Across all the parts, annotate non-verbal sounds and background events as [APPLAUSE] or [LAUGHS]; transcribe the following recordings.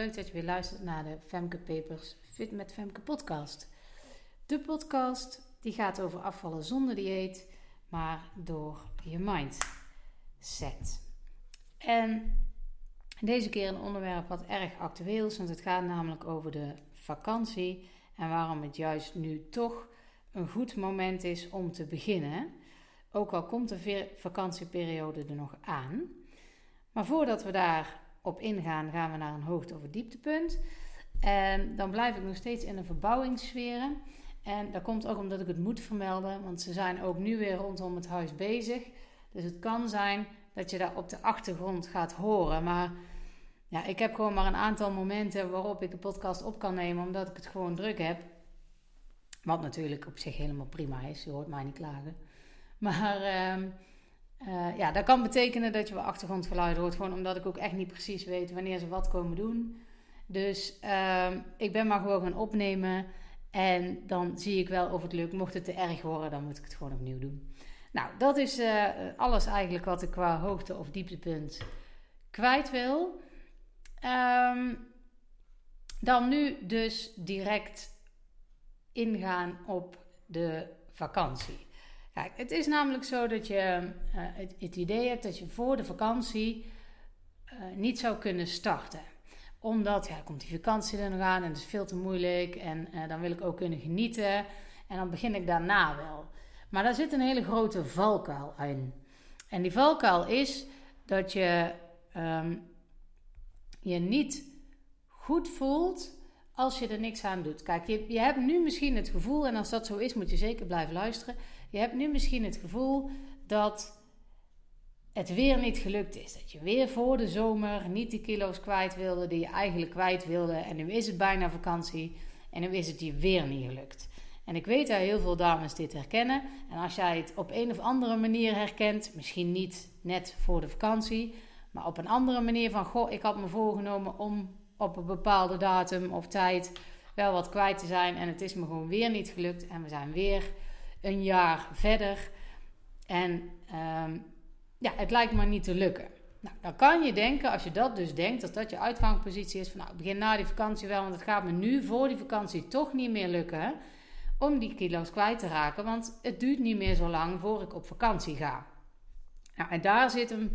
Leuk dat je weer luistert naar de Femke Papers Fit met Femke podcast. De podcast die gaat over afvallen zonder dieet, maar door je mindset. En deze keer een onderwerp wat erg actueel is, want het gaat namelijk over de vakantie en waarom het juist nu toch een goed moment is om te beginnen. Ook al komt de vakantieperiode er nog aan. Maar voordat we daar op ingaan, gaan we naar een hoogte- of dieptepunt. En dan blijf ik nog steeds in een verbouwingssfeer. En dat komt ook omdat ik het moet vermelden, want ze zijn ook nu weer rondom het huis bezig. Dus het kan zijn dat je daar op de achtergrond gaat horen. Maar ja, ik heb gewoon maar een aantal momenten waarop ik de podcast op kan nemen, omdat ik het gewoon druk heb. Wat natuurlijk op zich helemaal prima is, je hoort mij niet klagen. Maar uh, uh, ja, dat kan betekenen dat je wel achtergrondgeluiden hoort. Gewoon omdat ik ook echt niet precies weet wanneer ze wat komen doen. Dus uh, ik ben maar gewoon gaan opnemen. En dan zie ik wel of het lukt. Mocht het te erg worden, dan moet ik het gewoon opnieuw doen. Nou, dat is uh, alles eigenlijk wat ik qua hoogte- of dieptepunt kwijt wil. Um, dan nu dus direct ingaan op de vakantie. Kijk, het is namelijk zo dat je uh, het, het, idee hebt dat je voor de vakantie uh, niet zou kunnen starten. Omdat, ja, komt die vakantie er nog aan en het is veel te moeilijk en uh, dan wil ik ook kunnen genieten. En dan begin ik daarna wel. Maar daar zit een hele grote valkuil in. En die valkuil is dat je um, je niet goed voelt als je er niks aan doet. Kijk, je hebt nu misschien het gevoel, en als dat zo is, moet je zeker blijven luisteren. Je hebt nu misschien het gevoel dat het weer niet gelukt is. Dat je weer voor de zomer niet die kilo's kwijt wilde die je eigenlijk kwijt wilde. En nu is het bijna vakantie en nu is het je weer niet gelukt. En ik weet dat heel veel dames dit herkennen. En als jij het op een of andere manier herkent, misschien niet net voor de vakantie, maar op een andere manier van: Goh, ik had me voorgenomen om op een bepaalde datum of tijd wel wat kwijt te zijn. En het is me gewoon weer niet gelukt. En we zijn weer een jaar verder. En um, ja, het lijkt maar niet te lukken. Nou, dan kan je denken, als je dat dus denkt, dat dat je uitgangspositie is van nou, begin na die vakantie wel, want het gaat me nu voor die vakantie toch niet meer lukken om die kilo's kwijt te raken, want het duurt niet meer zo lang voor ik op vakantie ga. Nou, en daar zit hem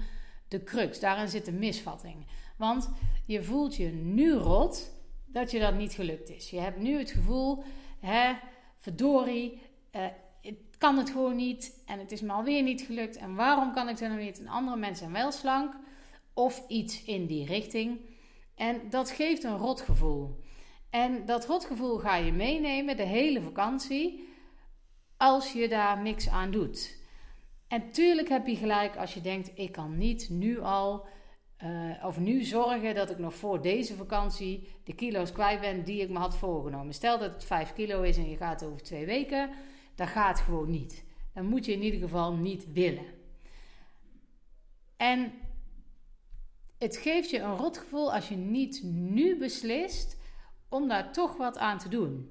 de crux, daarin zit de misvatting. Want je voelt je nu rot dat je dat niet gelukt is. Je hebt nu het gevoel, hè, verdorie, ik kan het gewoon niet en het is me alweer niet gelukt. En waarom kan ik het nou niet? En andere mensen zijn wel slank of iets in die richting. En dat geeft een rotgevoel. En dat rotgevoel ga je meenemen de hele vakantie als je daar niks aan doet. En tuurlijk heb je gelijk als je denkt: ik kan niet nu al uh, of nu zorgen dat ik nog voor deze vakantie de kilo's kwijt ben die ik me had voorgenomen. Stel dat het 5 kilo is en je gaat over twee weken, dat gaat gewoon niet. Dan moet je in ieder geval niet willen. En het geeft je een rotgevoel als je niet nu beslist om daar toch wat aan te doen.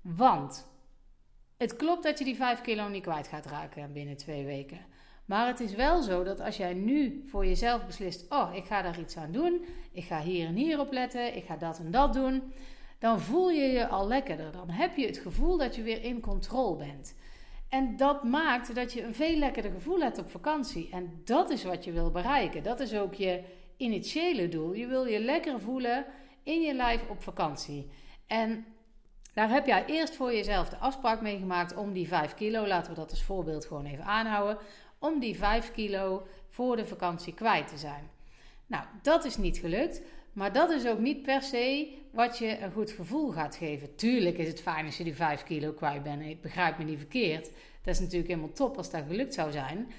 Want het klopt dat je die 5 kilo niet kwijt gaat raken binnen twee weken. Maar het is wel zo dat als jij nu voor jezelf beslist: Oh, ik ga daar iets aan doen. Ik ga hier en hier op letten. Ik ga dat en dat doen. Dan voel je je al lekkerder. Dan heb je het gevoel dat je weer in controle bent. En dat maakt dat je een veel lekkerder gevoel hebt op vakantie. En dat is wat je wil bereiken. Dat is ook je initiële doel. Je wil je lekker voelen in je lijf op vakantie. En daar heb jij eerst voor jezelf de afspraak mee gemaakt om die 5 kilo, laten we dat als voorbeeld gewoon even aanhouden, om die 5 kilo voor de vakantie kwijt te zijn. Nou, dat is niet gelukt, maar dat is ook niet per se wat je een goed gevoel gaat geven. Tuurlijk is het fijn als je die 5 kilo kwijt bent. Ik begrijp me niet verkeerd. Dat is natuurlijk helemaal top als dat gelukt zou zijn.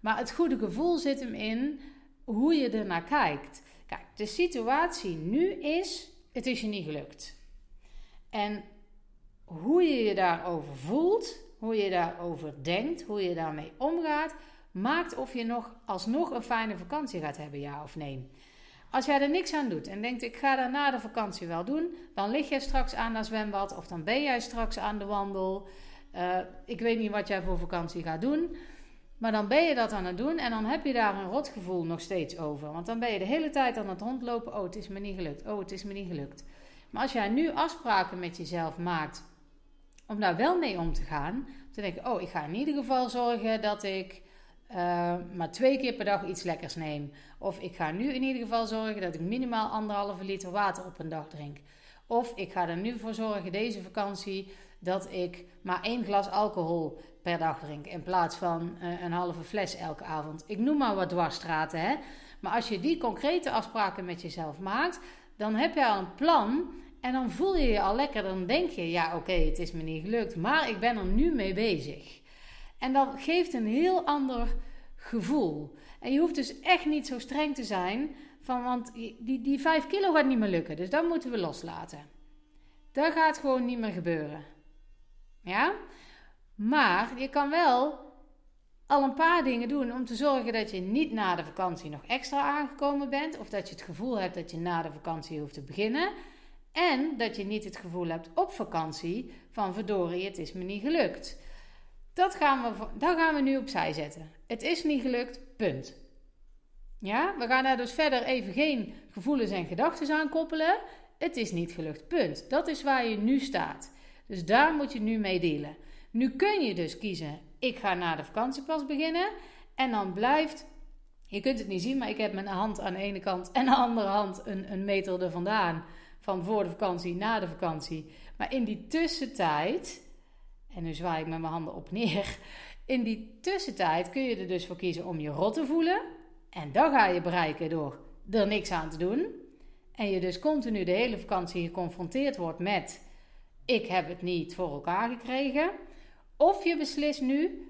Maar het goede gevoel zit hem in hoe je ernaar kijkt. Kijk, de situatie nu is: het is je niet gelukt. En hoe je je daarover voelt, hoe je daarover denkt, hoe je daarmee omgaat, maakt of je nog alsnog een fijne vakantie gaat hebben, ja of nee. Als jij er niks aan doet en denkt, ik ga daar na de vakantie wel doen, dan lig jij straks aan dat zwembad of dan ben jij straks aan de wandel. Uh, ik weet niet wat jij voor vakantie gaat doen. Maar dan ben je dat aan het doen en dan heb je daar een rotgevoel nog steeds over. Want dan ben je de hele tijd aan het rondlopen. Oh, het is me niet gelukt. Oh, het is me niet gelukt. Maar als jij nu afspraken met jezelf maakt om daar wel mee om te gaan. Te denken, oh, ik ga in ieder geval zorgen dat ik uh, maar twee keer per dag iets lekkers neem. Of ik ga nu in ieder geval zorgen dat ik minimaal anderhalve liter water op een dag drink. Of ik ga er nu voor zorgen deze vakantie dat ik maar één glas alcohol per dag drink. In plaats van uh, een halve fles elke avond. Ik noem maar wat dwarsstraten. Hè? Maar als je die concrete afspraken met jezelf maakt, dan heb je al een plan. En dan voel je je al lekker. Dan denk je, ja oké, het is me niet gelukt. Maar ik ben er nu mee bezig. En dat geeft een heel ander gevoel. En je hoeft dus echt niet zo streng te zijn. Van, want die, die 5 kilo gaat niet meer lukken. Dus dat moeten we loslaten. Dat gaat gewoon niet meer gebeuren. Ja? Maar je kan wel al een paar dingen doen om te zorgen dat je niet na de vakantie nog extra aangekomen bent. Of dat je het gevoel hebt dat je na de vakantie hoeft te beginnen. En dat je niet het gevoel hebt op vakantie van verdorie, het is me niet gelukt. Dat gaan we, gaan we nu opzij zetten. Het is niet gelukt, punt. Ja, we gaan daar dus verder even geen gevoelens en gedachten aan koppelen. Het is niet gelukt, punt. Dat is waar je nu staat. Dus daar moet je nu mee dealen. Nu kun je dus kiezen, ik ga na de vakantie pas beginnen. En dan blijft, je kunt het niet zien, maar ik heb mijn hand aan de ene kant en de andere hand een, een meter er vandaan. Van voor de vakantie, na de vakantie. Maar in die tussentijd en nu zwaai ik met mijn handen op neer. In die tussentijd kun je er dus voor kiezen om je rot te voelen. En dat ga je bereiken door er niks aan te doen. En je dus continu de hele vakantie geconfronteerd wordt met: ik heb het niet voor elkaar gekregen. Of je beslist nu: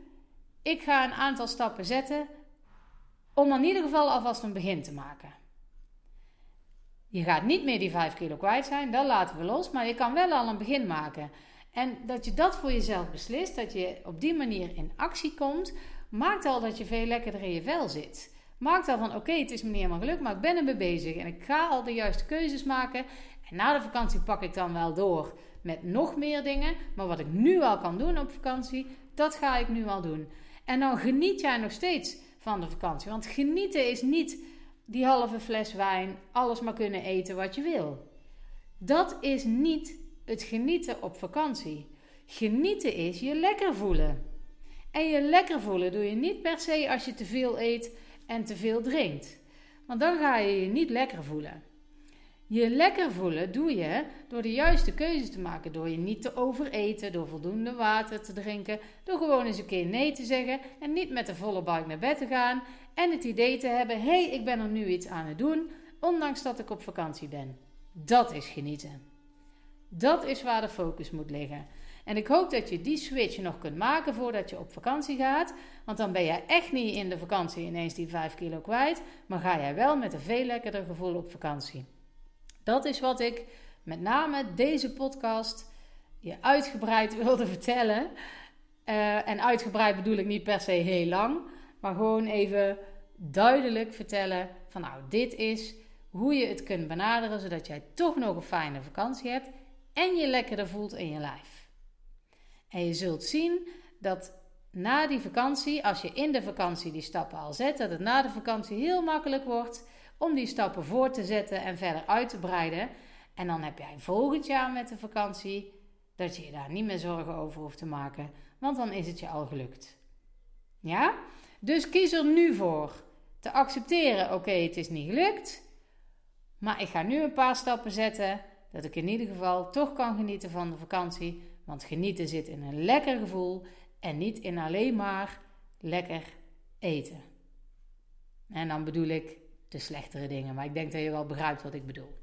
ik ga een aantal stappen zetten om in ieder geval alvast een begin te maken. Je gaat niet meer die 5 kilo kwijt zijn, dat laten we los, maar je kan wel al een begin maken. En dat je dat voor jezelf beslist, dat je op die manier in actie komt, maakt al dat je veel lekkerder in je vel zit. Maakt al van oké, het is me niet helemaal gelukt, maar ik ben ermee bezig en ik ga al de juiste keuzes maken. En na de vakantie pak ik dan wel door met nog meer dingen. Maar wat ik nu al kan doen op vakantie, dat ga ik nu al doen. En dan geniet jij nog steeds van de vakantie. Want genieten is niet die halve fles wijn, alles maar kunnen eten wat je wil. Dat is niet het genieten op vakantie. Genieten is je lekker voelen. En je lekker voelen doe je niet per se als je te veel eet en te veel drinkt. Want dan ga je je niet lekker voelen. Je lekker voelen doe je door de juiste keuzes te maken. Door je niet te overeten, door voldoende water te drinken. Door gewoon eens een keer nee te zeggen en niet met de volle buik naar bed te gaan. En het idee te hebben: hé, hey, ik ben er nu iets aan het doen, ondanks dat ik op vakantie ben. Dat is genieten. Dat is waar de focus moet liggen. En ik hoop dat je die switch nog kunt maken voordat je op vakantie gaat. Want dan ben je echt niet in de vakantie ineens die 5 kilo kwijt. Maar ga jij wel met een veel lekkerder gevoel op vakantie. Dat is wat ik met name deze podcast je uitgebreid [LAUGHS] wilde vertellen. Uh, en uitgebreid bedoel ik niet per se heel lang. Maar gewoon even duidelijk vertellen van nou dit is hoe je het kunt benaderen. Zodat jij toch nog een fijne vakantie hebt en je lekkerder voelt in je lijf. En je zult zien dat na die vakantie, als je in de vakantie die stappen al zet, dat het na de vakantie heel makkelijk wordt om die stappen voor te zetten en verder uit te breiden. En dan heb jij volgend jaar met de vakantie dat je je daar niet meer zorgen over hoeft te maken, want dan is het je al gelukt. Ja? Dus kies er nu voor te accepteren: oké, het is niet gelukt, maar ik ga nu een paar stappen zetten dat ik in ieder geval toch kan genieten van de vakantie. Want genieten zit in een lekker gevoel en niet in alleen maar lekker eten. En dan bedoel ik de slechtere dingen, maar ik denk dat je wel begrijpt wat ik bedoel.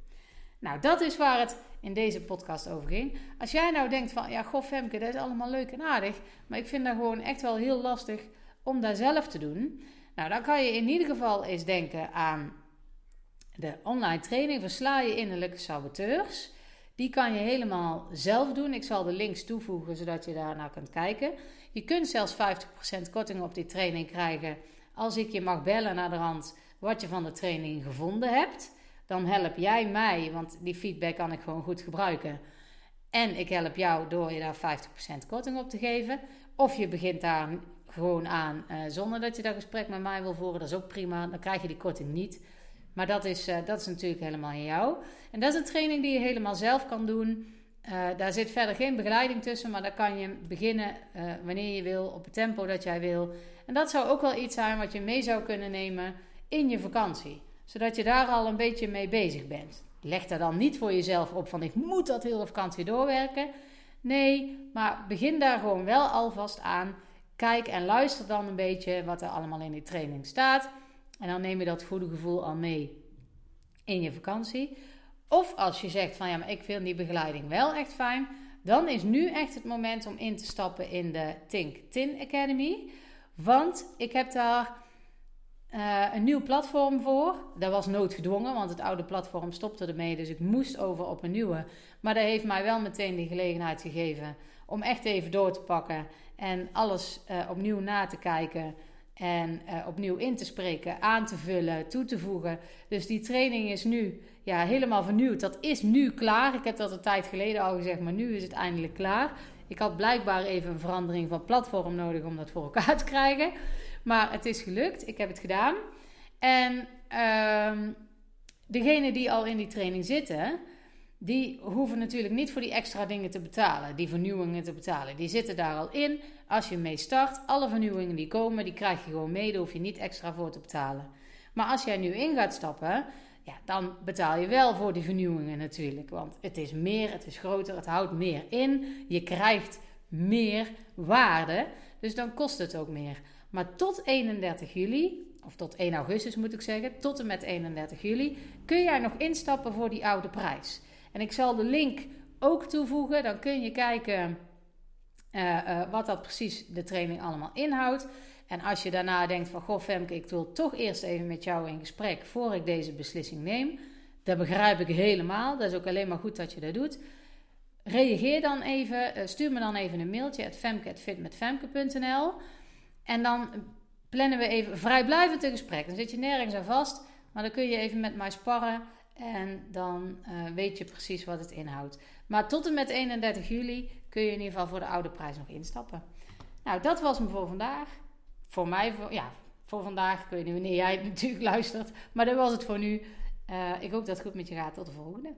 Nou, dat is waar het in deze podcast over ging. Als jij nou denkt van, ja, goh Femke, dat is allemaal leuk en aardig, maar ik vind dat gewoon echt wel heel lastig om dat zelf te doen. Nou, dan kan je in ieder geval eens denken aan de online training Versla je innerlijke saboteurs. Die kan je helemaal zelf doen. Ik zal de links toevoegen zodat je daarnaar kunt kijken. Je kunt zelfs 50% korting op die training krijgen als ik je mag bellen naar de wat je van de training gevonden hebt. Dan help jij mij, want die feedback kan ik gewoon goed gebruiken. En ik help jou door je daar 50% korting op te geven. Of je begint daar gewoon aan eh, zonder dat je dat gesprek met mij wil voeren. Dat is ook prima. Dan krijg je die korting niet. Maar dat is, uh, dat is natuurlijk helemaal in jou. En dat is een training die je helemaal zelf kan doen. Uh, daar zit verder geen begeleiding tussen, maar dan kan je beginnen wanneer je wil, op het tempo dat jij wil. En dat zou ook wel iets zijn wat je mee zou kunnen nemen in je vakantie. Zodat je daar al een beetje mee bezig bent. Leg daar dan niet voor jezelf op van ik moet dat hele vakantie doorwerken. Nee, maar begin daar gewoon wel alvast aan. Kijk en luister dan een beetje wat er allemaal in die training staat. En dan neem je dat goede gevoel al mee in je vakantie. Of als je zegt van ja, maar ik vind die begeleiding wel echt fijn. Dan is nu echt het moment om in te stappen in de Think Tin Academy. Want ik heb daar uh, een nieuw platform voor. Dat was noodgedwongen, want het oude platform stopte ermee. Dus ik moest over op een nieuwe. Maar dat heeft mij wel meteen de gelegenheid gegeven om echt even door te pakken. En alles uh, opnieuw na te kijken. En uh, opnieuw in te spreken, aan te vullen, toe te voegen. Dus die training is nu ja, helemaal vernieuwd. Dat is nu klaar. Ik heb dat een tijd geleden al gezegd, maar nu is het eindelijk klaar. Ik had blijkbaar even een verandering van platform nodig om dat voor elkaar [LAUGHS] te krijgen. Maar het is gelukt. Ik heb het gedaan. En uh, degenen die al in die training zitten, die hoeven natuurlijk niet voor die extra dingen te betalen, die vernieuwingen te betalen. Die zitten daar al in. Als je mee start, alle vernieuwingen die komen, die krijg je gewoon mee. Daar hoef je niet extra voor te betalen. Maar als jij nu in gaat stappen, ja, dan betaal je wel voor die vernieuwingen natuurlijk. Want het is meer, het is groter, het houdt meer in. Je krijgt meer waarde, dus dan kost het ook meer. Maar tot 31 juli, of tot 1 augustus moet ik zeggen, tot en met 31 juli, kun jij nog instappen voor die oude prijs. En ik zal de link ook toevoegen, dan kun je kijken uh, uh, wat dat precies de training allemaal inhoudt. En als je daarna denkt van, goh Femke, ik wil toch eerst even met jou in gesprek voor ik deze beslissing neem. Dat begrijp ik helemaal, dat is ook alleen maar goed dat je dat doet. Reageer dan even, uh, stuur me dan even een mailtje, at femke.fitmetfemke.nl en dan plannen we even vrijblijvend een gesprek. Dan zit je nergens aan vast, maar dan kun je even met mij sparren en dan uh, weet je precies wat het inhoudt. Maar tot en met 31 juli kun je in ieder geval voor de oude prijs nog instappen. Nou, dat was hem voor vandaag. Voor mij, voor, ja, voor vandaag. Ik weet niet wanneer jij [LAUGHS] natuurlijk luistert. Maar dat was het voor nu. Uh, ik hoop dat het goed met je gaat. Tot de volgende.